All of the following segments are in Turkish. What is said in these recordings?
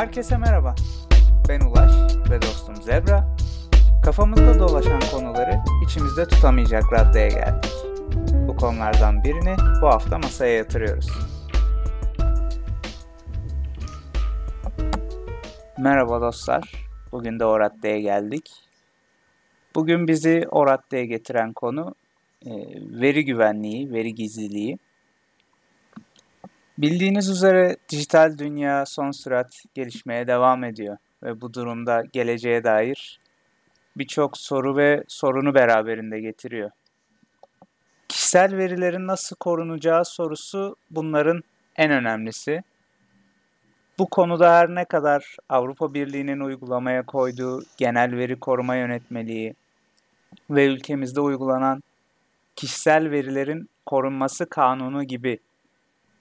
Herkese merhaba. Ben Ulaş ve dostum Zebra. Kafamızda dolaşan konuları içimizde tutamayacak raddeye geldik. Bu konulardan birini bu hafta masaya yatırıyoruz. Merhaba dostlar. Bugün de o raddeye geldik. Bugün bizi o raddeye getiren konu e, veri güvenliği, veri gizliliği. Bildiğiniz üzere dijital dünya son sürat gelişmeye devam ediyor ve bu durumda geleceğe dair birçok soru ve sorunu beraberinde getiriyor. Kişisel verilerin nasıl korunacağı sorusu bunların en önemlisi. Bu konuda her ne kadar Avrupa Birliği'nin uygulamaya koyduğu genel veri koruma yönetmeliği ve ülkemizde uygulanan kişisel verilerin korunması kanunu gibi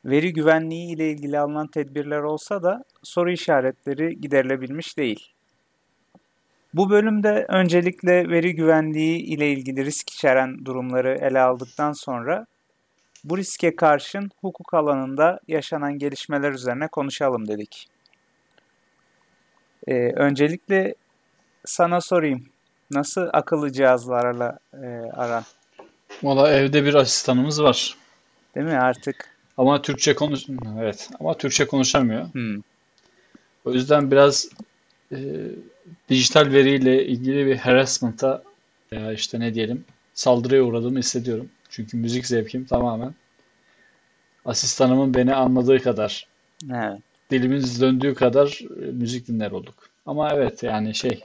veri güvenliği ile ilgili alınan tedbirler olsa da soru işaretleri giderilebilmiş değil. Bu bölümde öncelikle veri güvenliği ile ilgili risk içeren durumları ele aldıktan sonra bu riske karşın hukuk alanında yaşanan gelişmeler üzerine konuşalım dedik. Ee, öncelikle sana sorayım. Nasıl akıllı cihazlarla e, aran? Valla evde bir asistanımız var. Değil mi artık? Ama Türkçe konuş evet ama Türkçe konuşamıyor. Hmm. O yüzden biraz e, dijital veriyle ilgili bir harassment'a veya işte ne diyelim saldırıya uğradığımı hissediyorum. Çünkü müzik zevkim tamamen asistanımın beni anladığı kadar, Evet. dilimiz döndüğü kadar e, müzik dinler olduk. Ama evet yani şey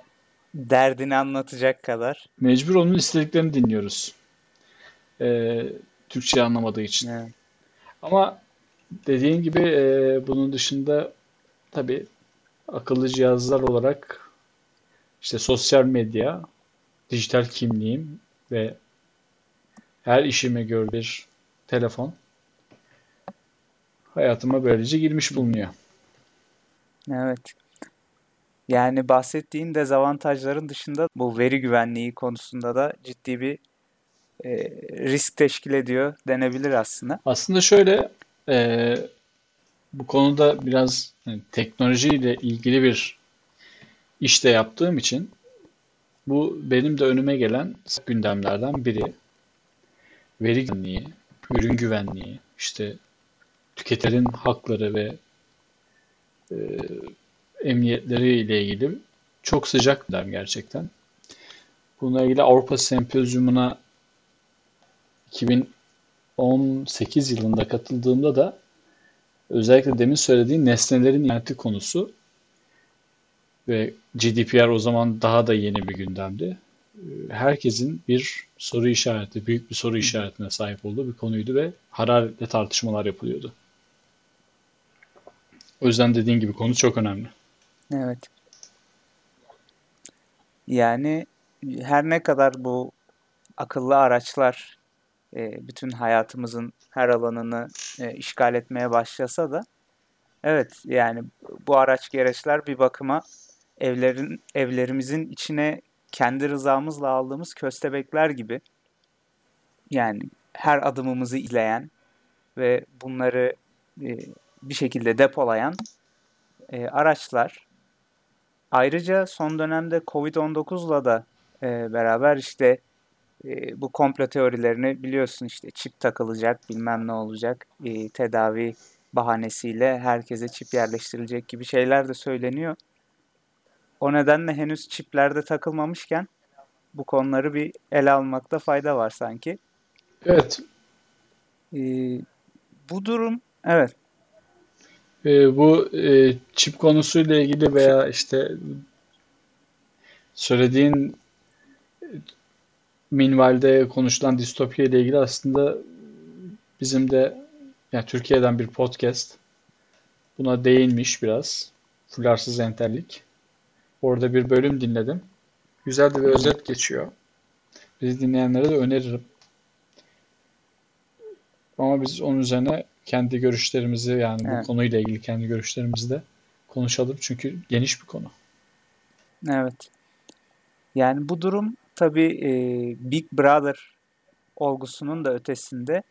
Derdini anlatacak kadar. mecbur onun istediklerini dinliyoruz. E, Türkçe anlamadığı için. Evet. Ama dediğin gibi e, bunun dışında tabii akıllı cihazlar olarak işte sosyal medya, dijital kimliğim ve her işime göre bir telefon hayatıma böylece girmiş bulunuyor. Evet. Yani bahsettiğin dezavantajların dışında bu veri güvenliği konusunda da ciddi bir e, risk teşkil ediyor denebilir aslında. Aslında şöyle e, bu konuda biraz hani, teknolojiyle ilgili bir işte yaptığım için bu benim de önüme gelen gündemlerden biri. Veri güvenliği, ürün güvenliği, işte tüketicilerin hakları ve e, emniyetleri ile ilgili çok sıcak gündem gerçekten. Bununla ilgili Avrupa Sempozyumuna 2018 yılında katıldığımda da özellikle demin söylediğin nesnelerin interneti konusu ve GDPR o zaman daha da yeni bir gündemdi. Herkesin bir soru işareti, büyük bir soru işaretine sahip olduğu bir konuydu ve hararetle tartışmalar yapılıyordu. O yüzden dediğin gibi konu çok önemli. Evet. Yani her ne kadar bu akıllı araçlar e, bütün hayatımızın her alanını e, işgal etmeye başlasa da evet yani bu araç gereçler bir bakıma evlerin evlerimizin içine kendi rızamızla aldığımız köstebekler gibi yani her adımımızı izleyen ve bunları e, bir şekilde depolayan e, araçlar. Ayrıca son dönemde Covid-19'la da e, beraber işte e, bu komplo teorilerini biliyorsun işte çip takılacak bilmem ne olacak e, tedavi bahanesiyle herkese çip yerleştirilecek gibi şeyler de söyleniyor. O nedenle henüz çiplerde takılmamışken bu konuları bir ele almakta fayda var sanki. Evet. E, bu durum evet E, bu e, çip konusuyla ilgili veya işte söylediğin minvalde konuşulan distopya ile ilgili aslında bizim de yani Türkiye'den bir podcast buna değinmiş biraz. Fularsız Enterlik. Orada bir bölüm dinledim. Güzel de bir özet geçiyor. Bizi dinleyenlere de öneririm. Ama biz onun üzerine kendi görüşlerimizi yani bu Evet. konuyla ilgili kendi görüşlerimizi de konuşalım. Çünkü geniş bir konu. Evet. Yani bu durum tabii e, Big Brother olgusunun da ötesinde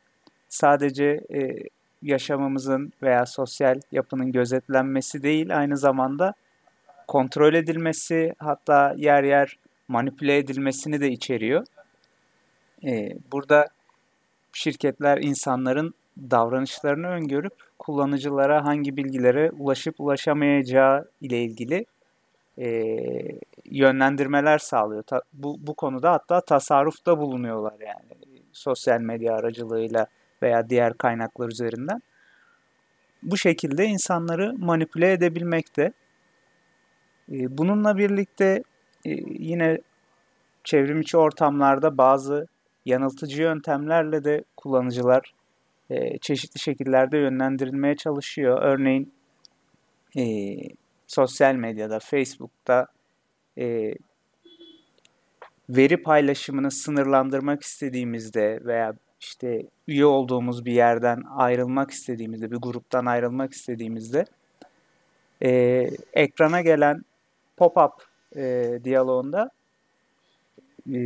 sadece e, yaşamımızın veya sosyal yapının gözetlenmesi değil, aynı zamanda kontrol edilmesi hatta yer yer manipüle edilmesini de içeriyor. Ee, burada şirketler insanların davranışlarını öngörüp kullanıcılara hangi bilgilere ulaşıp ulaşamayacağı ile ilgili e, yönlendirmeler sağlıyor. Ta, bu, bu konuda hatta tasarrufta bulunuyorlar yani sosyal medya aracılığıyla veya diğer kaynaklar üzerinden. Bu şekilde insanları manipüle edebilmekte. E, bununla birlikte e, yine çevrim içi ortamlarda bazı yanıltıcı yöntemlerle de kullanıcılar e, çeşitli şekillerde yönlendirilmeye çalışıyor. Örneğin e, sosyal medyada, Facebook'ta e, veri paylaşımını sınırlandırmak istediğimizde veya işte üye olduğumuz bir yerden ayrılmak istediğimizde, bir gruptan ayrılmak istediğimizde e, ekrana gelen pop-up e, diyaloğunda e,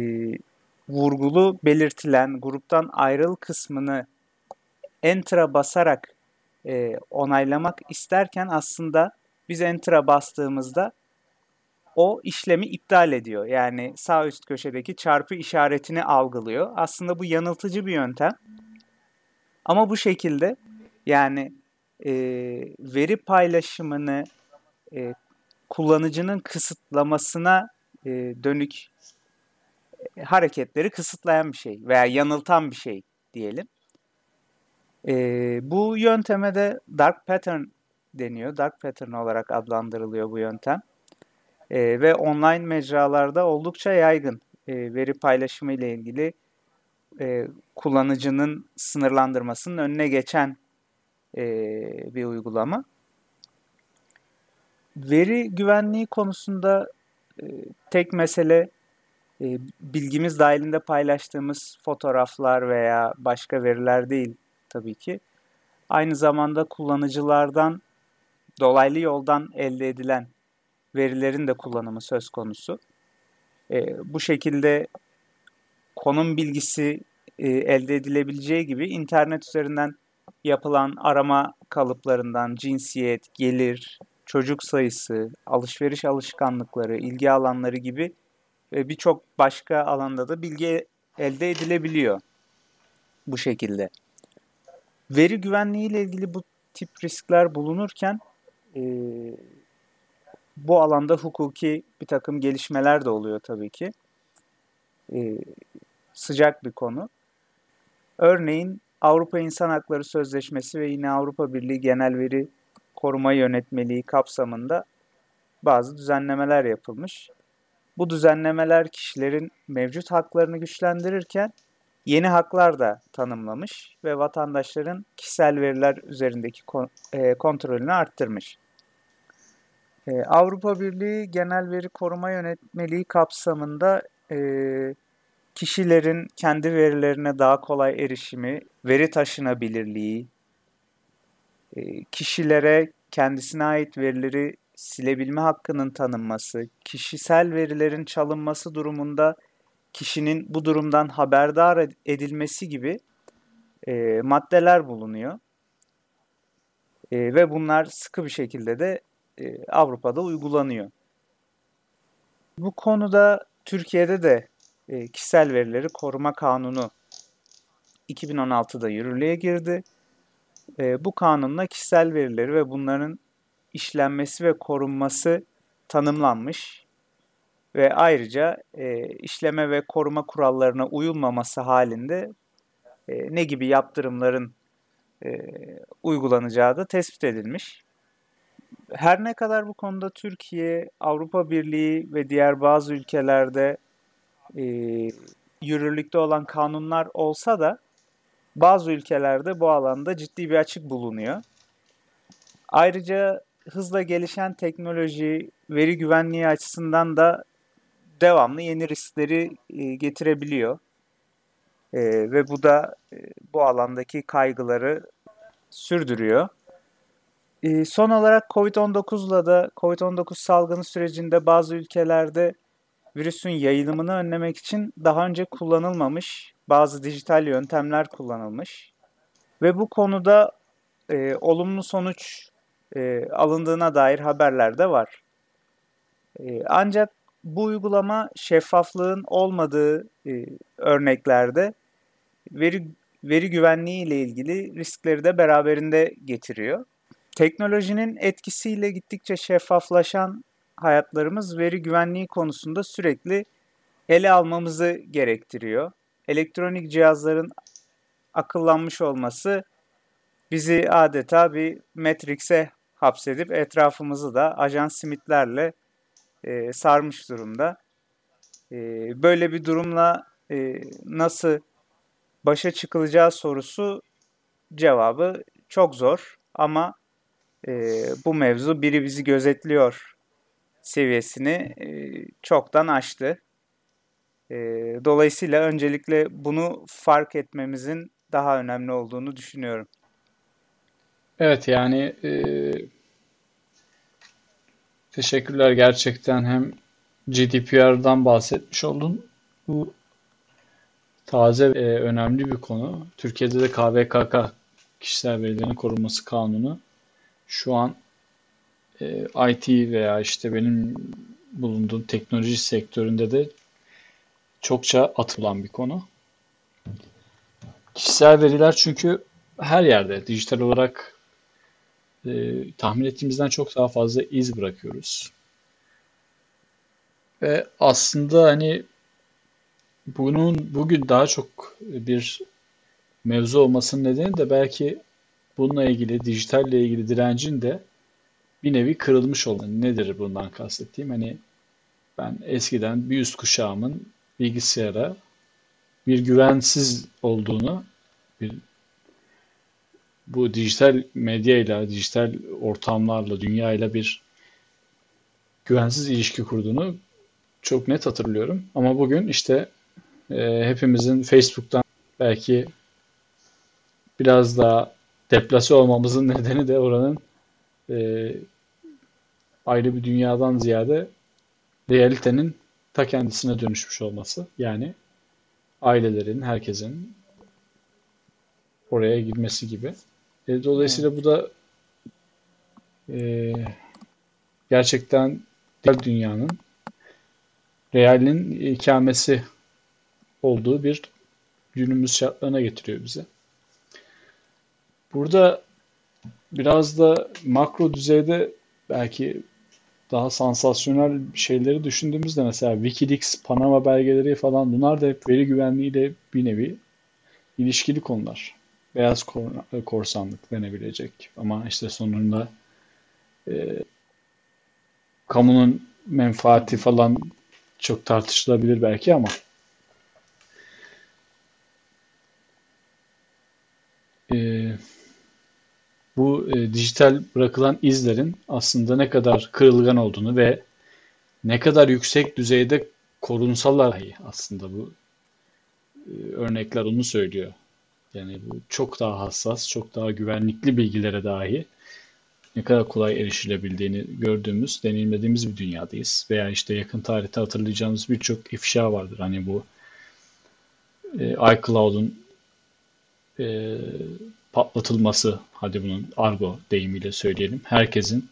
vurgulu belirtilen gruptan ayrıl kısmını Enter'a basarak e, onaylamak isterken aslında biz Enter'a bastığımızda o işlemi iptal ediyor. Yani sağ üst köşedeki çarpı işaretini algılıyor. Aslında bu yanıltıcı bir yöntem. Ama bu şekilde yani e, veri paylaşımını e, kullanıcının kısıtlamasına e, dönük e, hareketleri kısıtlayan bir şey veya yanıltan bir şey diyelim. E, bu yönteme de dark pattern deniyor. Dark pattern olarak adlandırılıyor bu yöntem. E, ve online mecralarda oldukça yaygın e, veri paylaşımı ile ilgili e, kullanıcının sınırlandırmasının önüne geçen e, bir uygulama. Veri güvenliği konusunda e, tek mesele e, bilgimiz dahilinde paylaştığımız fotoğraflar veya başka veriler değil tabii ki. Aynı zamanda kullanıcılardan dolaylı yoldan elde edilen verilerin de kullanımı söz konusu. E, bu şekilde konum bilgisi e, elde edilebileceği gibi internet üzerinden yapılan arama kalıplarından cinsiyet, gelir, çocuk sayısı, alışveriş alışkanlıkları, ilgi alanları gibi ve birçok başka alanda da bilgi elde edilebiliyor bu şekilde. Veri güvenliği ile ilgili bu tip riskler bulunurken e, bu alanda hukuki bir takım gelişmeler de oluyor tabii ki. E, sıcak bir konu. Örneğin Avrupa İnsan Hakları Sözleşmesi ve yine Avrupa Birliği Genel Veri Koruma Yönetmeliği kapsamında bazı düzenlemeler yapılmış. Bu düzenlemeler kişilerin mevcut haklarını güçlendirirken yeni haklar da tanımlamış ve vatandaşların kişisel veriler üzerindeki e, kontrolünü arttırmış. E, Avrupa Birliği Genel Veri Koruma Yönetmeliği kapsamında e, kişilerin kendi verilerine daha kolay erişimi, veri taşınabilirliği, kişilere kendisine ait verileri silebilme hakkının tanınması, kişisel verilerin çalınması durumunda kişinin bu durumdan haberdar edilmesi gibi e, maddeler bulunuyor. E, ve bunlar sıkı bir şekilde de e, Avrupa'da uygulanıyor. Bu konuda Türkiye'de de e, kişisel verileri koruma kanunu 2016'da yürürlüğe girdi. E, bu kanunla kişisel verileri ve bunların işlenmesi ve korunması tanımlanmış ve ayrıca e, işleme ve koruma kurallarına uyulmaması halinde e, ne gibi yaptırımların e, uygulanacağı da tespit edilmiş. Her ne kadar bu konuda Türkiye, Avrupa Birliği ve diğer bazı ülkelerde e, yürürlükte olan kanunlar olsa da bazı ülkelerde bu alanda ciddi bir açık bulunuyor. Ayrıca hızla gelişen teknoloji, veri güvenliği açısından da devamlı yeni riskleri e, getirebiliyor. E, ve bu da e, bu alandaki kaygıları sürdürüyor. E, son olarak COVID-19'la da COVID-19 salgını sürecinde bazı ülkelerde virüsün yayılımını önlemek için daha önce kullanılmamış bazı dijital yöntemler kullanılmış. Ve bu konuda e, olumlu sonuç e, alındığına dair haberler de var. E, ancak bu uygulama şeffaflığın olmadığı e, örneklerde veri veri güvenliği ile ilgili riskleri de beraberinde getiriyor. Teknolojinin etkisiyle gittikçe şeffaflaşan hayatlarımız veri güvenliği konusunda sürekli ele almamızı gerektiriyor. Elektronik cihazların akıllanmış olması bizi adeta bir Matrix'e hapsedip etrafımızı da ajan simitlerle e, sarmış durumda. E, böyle bir durumla e, nasıl başa çıkılacağı sorusu cevabı çok zor ama e, bu mevzu biri bizi gözetliyor seviyesini e, çoktan aştı. E, dolayısıyla öncelikle bunu fark etmemizin daha önemli olduğunu düşünüyorum. Evet yani e, teşekkürler gerçekten hem GDPR'dan bahsetmiş oldun. Bu taze e, önemli bir konu. Türkiye'de de KVKK kişisel verilerin korunması kanunu şu an e, IT veya işte benim bulunduğum teknoloji sektöründe de çokça atılan bir konu. Kişisel veriler çünkü her yerde dijital olarak e, tahmin ettiğimizden çok daha fazla iz bırakıyoruz. Ve aslında hani bunun bugün daha çok bir mevzu olmasının nedeni de belki bununla ilgili, dijitalle ilgili direncin de bir nevi kırılmış olan. Nedir bundan kastettiğim? Hani ben eskiden bir üst kuşağımın bilgisayara bir güvensiz olduğunu, bir bu dijital medyayla, dijital ortamlarla, dünyayla bir güvensiz ilişki kurduğunu çok net hatırlıyorum. Ama bugün işte e, hepimizin Facebook'tan belki biraz daha deplase olmamızın nedeni de oranın e, ayrı bir dünyadan ziyade realitenin ta kendisine dönüşmüş olması. Yani ailelerin, herkesin oraya girmesi gibi. E, dolayısıyla bu da e, gerçekten diğer dünyanın realin ikamesi olduğu bir günümüz şartlarına getiriyor bize. Burada biraz da makro düzeyde belki daha sansasyonel şeyleri düşündüğümüzde mesela Wikileaks, Panama belgeleri falan bunlar da hep veri güvenliğiyle bir nevi ilişkili konular. Beyaz korsanlık denebilecek ama işte sonunda e, kamunun menfaati falan çok tartışılabilir belki ama bu e, dijital bırakılan izlerin aslında ne kadar kırılgan olduğunu ve ne kadar yüksek düzeyde korunsalar aslında bu e, örnekler onu söylüyor. Yani bu çok daha hassas, çok daha güvenlikli bilgilere dahi ne kadar kolay erişilebildiğini gördüğümüz, deneyimlediğimiz bir dünyadayız. Veya işte yakın tarihte hatırlayacağımız birçok ifşa vardır. Hani bu e, iCloud'un e, patlatılması, hadi bunun argo deyimiyle söyleyelim. Herkesin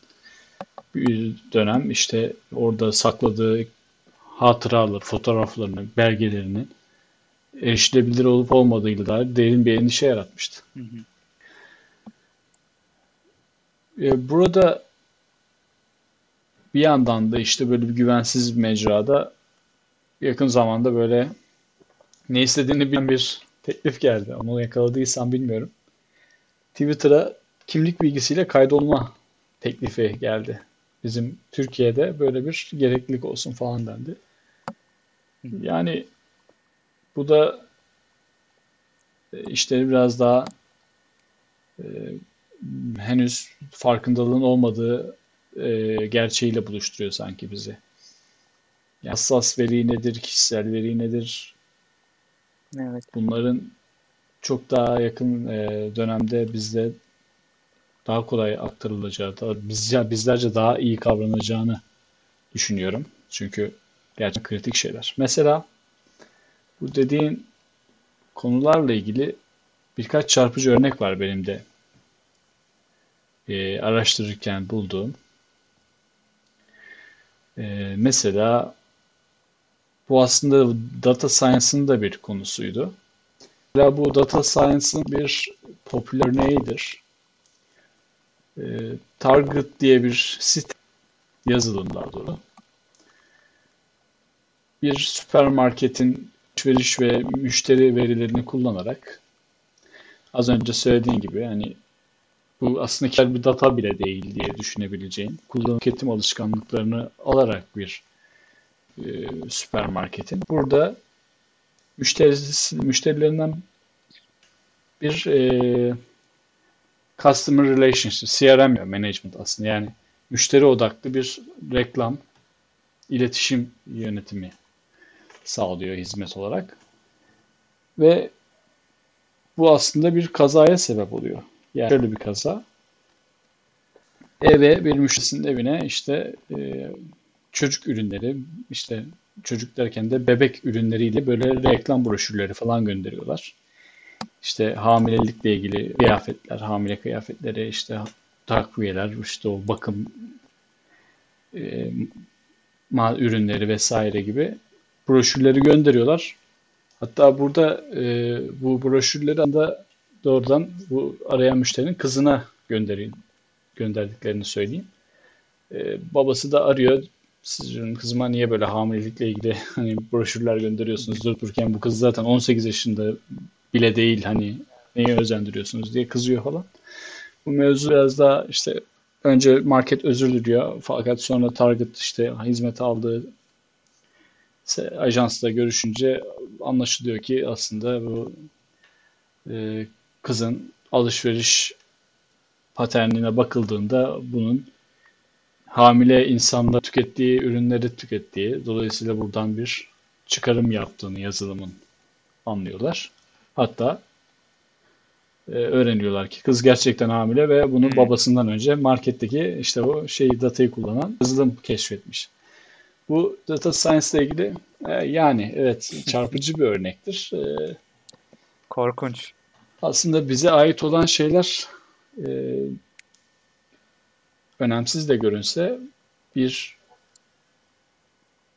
bir dönem işte orada sakladığı hatıralar, fotoğraflarını, belgelerini erişilebilir olup olmadığıyla dair derin bir endişe yaratmıştı. Hı hı. Ee, burada bir yandan da işte böyle bir güvensiz bir mecrada yakın zamanda böyle ne istediğini bilen bir teklif geldi. Onu yakaladıysam bilmiyorum. Twitter'a kimlik bilgisiyle kaydolma teklifi geldi. Bizim Türkiye'de böyle bir gereklilik olsun falan dendi. Yani bu da e, işte biraz daha e, henüz farkındalığın olmadığı e, gerçeğiyle buluşturuyor sanki bizi. Yani hassas veri nedir, kişisel veri nedir? Evet. Bunların çok daha yakın e, dönemde bizde daha kolay aktarılacağı, daha, bizce, bizlerce daha iyi kavranacağını düşünüyorum. Çünkü gerçekten kritik şeyler. Mesela bu dediğin konularla ilgili birkaç çarpıcı örnek var benim de e, araştırırken bulduğum. E, mesela bu aslında data science'ın da bir konusuydu. Mesela bu data science'ın bir popüler örneğidir. E, Target diye bir site yazılım daha doğru. Bir süpermarketin alışveriş ve müşteri verilerini kullanarak az önce söylediğim gibi hani bu aslında bir data bile değil diye düşünebileceğin kullanım tüketim alışkanlıklarını alarak bir e, süpermarketin burada müşterisi, müşterilerinden bir e, customer relationship, CRM management aslında yani müşteri odaklı bir reklam, iletişim yönetimi sağlıyor hizmet olarak. Ve bu aslında bir kazaya sebep oluyor. Yani şöyle bir kaza. Eve bir müşterisinin evine işte e, çocuk ürünleri işte çocuk derken de bebek ürünleriyle böyle reklam broşürleri falan gönderiyorlar. İşte hamilelikle ilgili kıyafetler, hamile kıyafetleri, işte takviyeler, işte o bakım e, ürünleri vesaire gibi broşürleri gönderiyorlar. Hatta burada e, bu broşürleri anda doğrudan bu arayan müşterinin kızına gönderin, gönderdiklerini söyleyeyim. E, babası da arıyor. Sizin kızıma niye böyle hamilelikle ilgili hani broşürler gönderiyorsunuz durup dururken bu kız zaten 18 yaşında bile değil hani neye özendiriyorsunuz diye kızıyor falan. Bu mevzu biraz daha işte önce market özür diliyor fakat sonra Target işte hizmet aldığı ajansla görüşünce anlaşılıyor ki aslında bu e, kızın alışveriş paternine bakıldığında bunun hamile insanla tükettiği ürünleri tükettiği, dolayısıyla buradan bir çıkarım yaptığını yazılımın anlıyorlar. Hatta e, öğreniyorlar ki kız gerçekten hamile ve bunu hmm. babasından önce marketteki işte o şeyi datayı kullanan yazılım keşfetmiş. Bu data science ile ilgili e, yani evet çarpıcı bir örnektir. E, Korkunç. Aslında bize ait olan şeyler e, önemsiz de görünse bir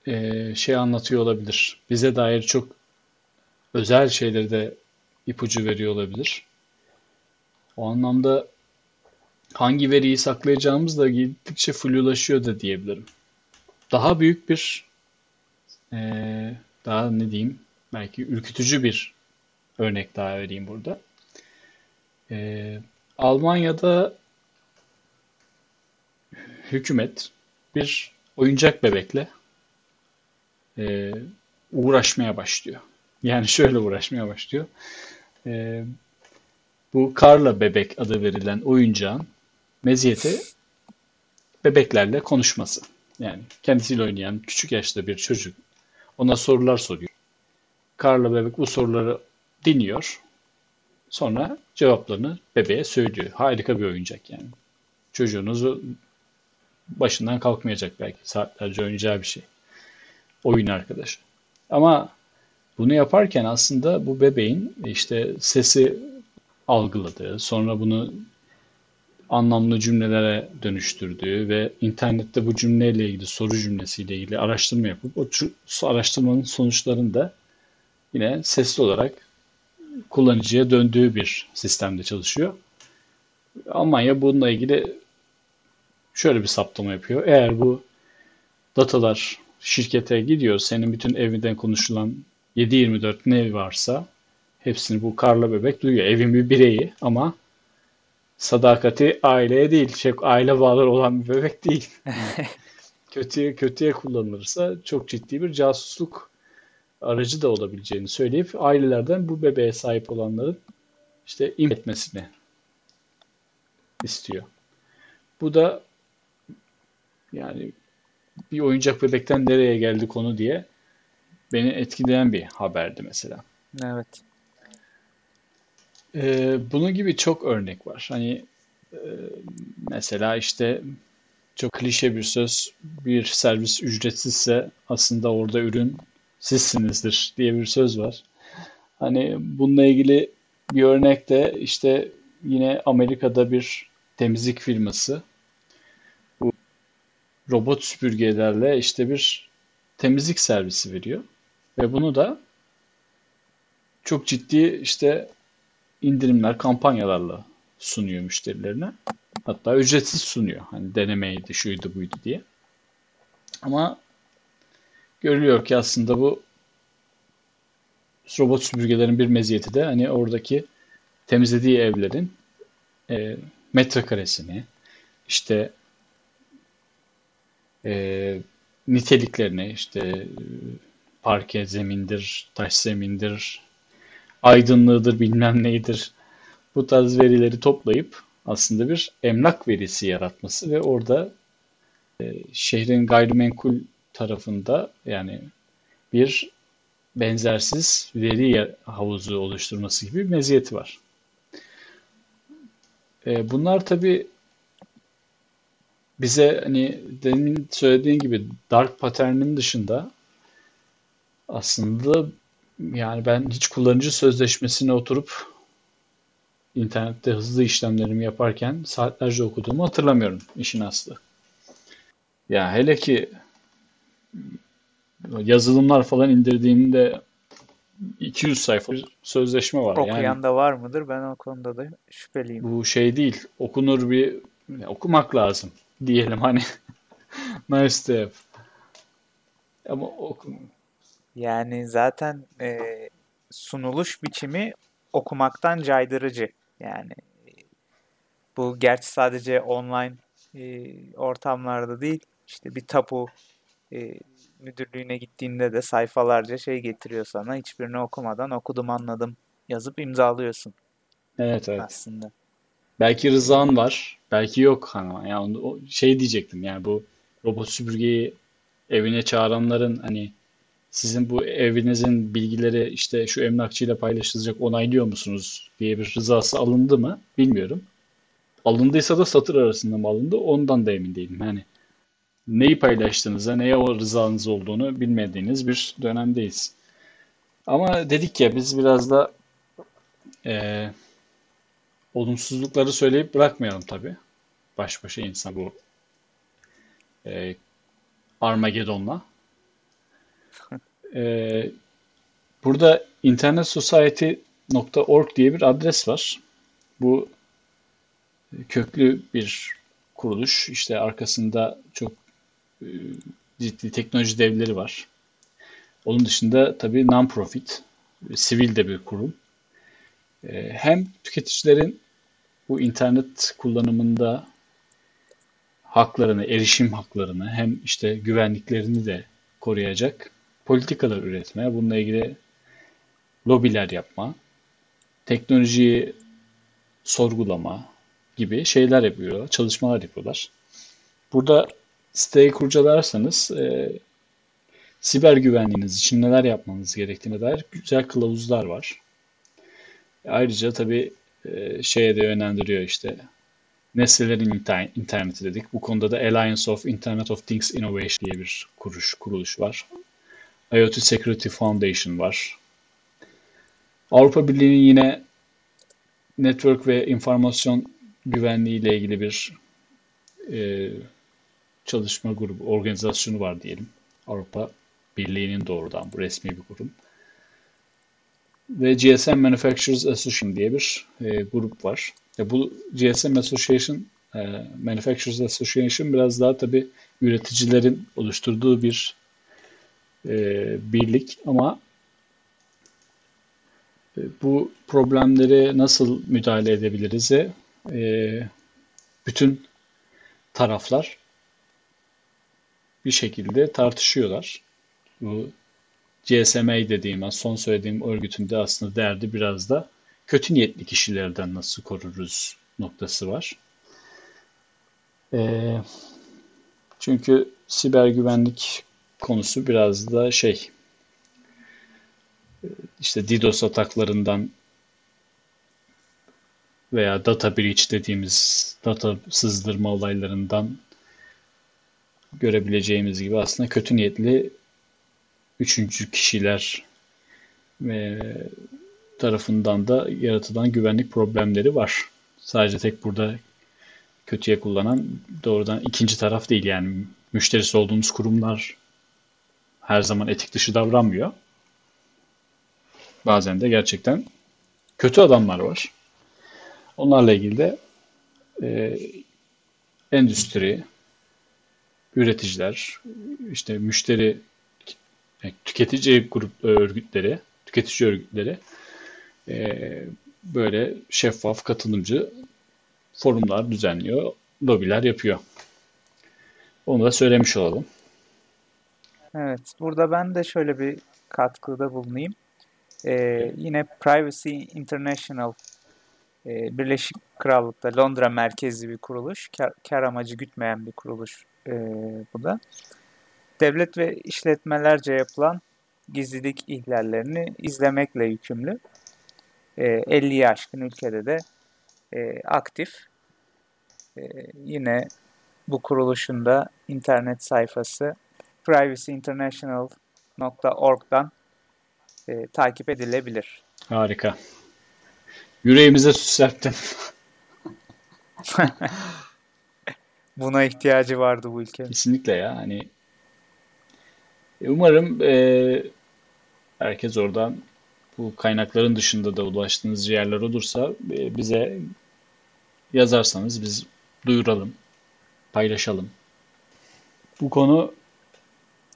e, şey anlatıyor olabilir. Bize dair çok özel şeyleri de ipucu veriyor olabilir. O anlamda hangi veriyi saklayacağımız da gittikçe flulaşıyor da diyebilirim. Daha büyük bir e, daha ne diyeyim belki ürkütücü bir örnek daha vereyim burada. E, Almanya'da hükümet bir oyuncak bebekle e, uğraşmaya başlıyor. Yani şöyle uğraşmaya başlıyor. E, bu Karla Bebek adı verilen oyuncağın meziyeti bebeklerle konuşması. Yani kendisiyle oynayan küçük yaşta bir çocuk ona sorular soruyor. Karla Bebek bu soruları dinliyor. Sonra cevaplarını bebeğe söylüyor. Harika bir oyuncak yani. Çocuğunuzu başından kalkmayacak belki. Saatlerce oynayacağı bir şey. Oyun arkadaşı. Ama bunu yaparken aslında bu bebeğin işte sesi algıladığı, sonra bunu anlamlı cümlelere dönüştürdüğü ve internette bu cümleyle ilgili soru cümlesiyle ilgili araştırma yapıp o araştırmanın sonuçlarını da yine sesli olarak kullanıcıya döndüğü bir sistemde çalışıyor. Almanya bununla ilgili şöyle bir saptama yapıyor. Eğer bu datalar şirkete gidiyor, senin bütün evinden konuşulan 7-24 ne varsa hepsini bu karla bebek duyuyor. Evin bir bireyi ama sadakati aileye değil, şey, aile bağları olan bir bebek değil. kötüye kötüye kullanılırsa çok ciddi bir casusluk aracı da olabileceğini söyleyip ailelerden bu bebeğe sahip olanların işte im etmesini istiyor. Bu da yani bir oyuncak bebekten nereye geldi konu diye beni etkileyen bir haberdi mesela. Evet. Ee, bunun gibi çok örnek var. Hani e, mesela işte çok klişe bir söz bir servis ücretsizse aslında orada ürün sizsinizdir diye bir söz var. Hani bununla ilgili bir örnek de işte yine Amerika'da bir temizlik firması robot süpürgelerle işte bir temizlik servisi veriyor. Ve bunu da çok ciddi işte indirimler, kampanyalarla sunuyor müşterilerine. Hatta ücretsiz sunuyor. Hani denemeydi, şuydu buydu diye. Ama görülüyor ki aslında bu robot süpürgelerin bir meziyeti de hani oradaki temizlediği evlerin e, metrekaresini işte e, niteliklerini işte parke zemindir, taş zemindir, aydınlığıdır bilmem neydir bu tarz verileri toplayıp aslında bir emlak verisi yaratması ve orada e, şehrin gayrimenkul tarafında yani bir benzersiz veri havuzu oluşturması gibi bir meziyeti var. E, bunlar tabi bize hani demin söylediğin gibi dark pattern'in dışında aslında yani ben hiç kullanıcı sözleşmesine oturup internette hızlı işlemlerimi yaparken saatlerce okuduğumu hatırlamıyorum işin aslı. Ya hele ki yazılımlar falan indirdiğimde 200 sayfa bir sözleşme var. Okuyan Yani da var mıdır? Ben o konuda da şüpheliyim. bu şey değil. Okunur bir okumak lazım diyelim hani nice to have. Ama oku, Yani zaten e, sunuluş biçimi okumaktan caydırıcı. Yani bu gerçi sadece online e, ortamlarda değil. İşte bir tapu e, müdürlüğüne gittiğinde de sayfalarca şey getiriyor sana. Hiçbirini okumadan okudum anladım yazıp imzalıyorsun evet evet. aslında. Belki rızan var. Belki yok hani. Yani onu- şey diyecektim yani bu robot süpürgeyi evine çağıranların hani sizin bu evinizin bilgileri işte şu emlakçıyla paylaşılacak onaylıyor musunuz diye bir rızası alındı mı bilmiyorum. Alındıysa da satır arasında mı alındı ondan da emin değilim. Yani neyi paylaştığınıza, neye o rızanız olduğunu bilmediğiniz bir dönemdeyiz. Ama dedik ya biz biraz da eee, olumsuzlukları söyleyip bırakmayalım tabii. Baş başa insan bu eee Armageddon'la. Eee, burada internetsociety.org diye bir adres var. Bu köklü bir kuruluş. İşte arkasında çok e, ciddi teknoloji devleri var. Onun dışında tabii non-profit, e, sivil de bir kurum. E, hem tüketicilerin bu internet kullanımında haklarını, erişim haklarını hem işte güvenliklerini de koruyacak politikalar üretmeye, bununla ilgili lobiler yapma, teknolojiyi sorgulama gibi şeyler yapıyorlar, çalışmalar yapıyorlar. Burada siteyi kurcalarsanız e, siber güvenliğiniz için neler yapmanız gerektiğine dair güzel kılavuzlar var. Ayrıca tabii e, şeye de yönlendiriyor işte nesnelerin inter- interneti dedik. Bu konuda da Alliance of Internet of Things Innovation diye bir kuruş, kuruluş var. IoT Security Foundation var. Avrupa Birliği'nin yine network ve informasyon güvenliği ile ilgili bir e, çalışma grubu, organizasyonu var diyelim. Avrupa Birliği'nin doğrudan bu resmi bir kurum. Ve GSM Manufacturers Association diye bir e, grup var. E, bu GSM Association, e, Manufacturers Association biraz daha tabii üreticilerin oluşturduğu bir e, birlik ama e, bu problemleri nasıl müdahale edebiliriz? E, bütün taraflar bir şekilde tartışıyorlar. Bu GSMA dediğim, son söylediğim örgütün de aslında derdi biraz da kötü niyetli kişilerden nasıl koruruz noktası var. E, çünkü siber güvenlik konusu biraz da şey işte DDoS ataklarından veya data breach dediğimiz data sızdırma olaylarından görebileceğimiz gibi aslında kötü niyetli üçüncü kişiler ve tarafından da yaratılan güvenlik problemleri var. Sadece tek burada kötüye kullanan doğrudan ikinci taraf değil yani müşterisi olduğumuz kurumlar her zaman etik dışı davranmıyor. Bazen de gerçekten kötü adamlar var. Onlarla ilgili de e, endüstri, üreticiler, işte müşteri, tüketici grup örgütleri, tüketici örgütleri e, böyle şeffaf, katılımcı forumlar düzenliyor, lobiler yapıyor. Onu da söylemiş olalım. Evet, burada ben de şöyle bir katkıda bulunayım. Ee, yine Privacy International e, Birleşik Krallık'ta Londra merkezli bir kuruluş. Kar, kar amacı gütmeyen bir kuruluş e, bu da. Devlet ve işletmelerce yapılan gizlilik ihlallerini izlemekle yükümlü. E, 50'yi aşkın ülkede de e, aktif. E, yine bu kuruluşun da internet sayfası privacyinternational.org'dan e, takip edilebilir. Harika. Yüreğimize su serptin. Buna ihtiyacı vardı bu ülke. Kesinlikle ya. Hani umarım e, herkes oradan bu kaynakların dışında da ulaştığınız yerler olursa e, bize yazarsanız biz duyuralım, paylaşalım. Bu konu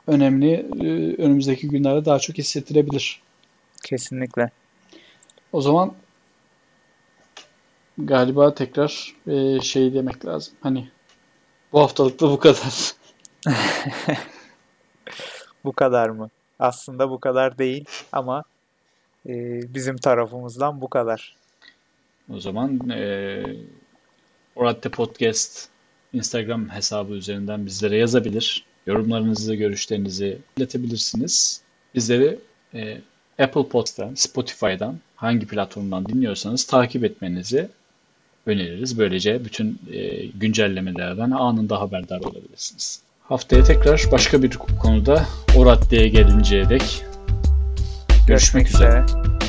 önemli. E, önümüzdeki günlerde daha çok hissettirebilir. Kesinlikle. O zaman galiba tekrar e, şey demek lazım. Hani bu haftalık da bu kadar. bu kadar mı? Aslında bu kadar değil ama e, bizim tarafımızdan bu kadar. O zaman e, Oratte Podcast Instagram hesabı üzerinden bizlere yazabilir. Yorumlarınızı, görüşlerinizi iletebilirsiniz. Bizleri e, Apple Podcast'tan, Spotify'dan hangi platformdan dinliyorsanız takip etmenizi öneririz. Böylece bütün e, güncellemelerden anında haberdar olabilirsiniz. Haftaya tekrar başka bir konuda o raddeye gelinceye dek görüşmek, görüşmek üzere. üzere.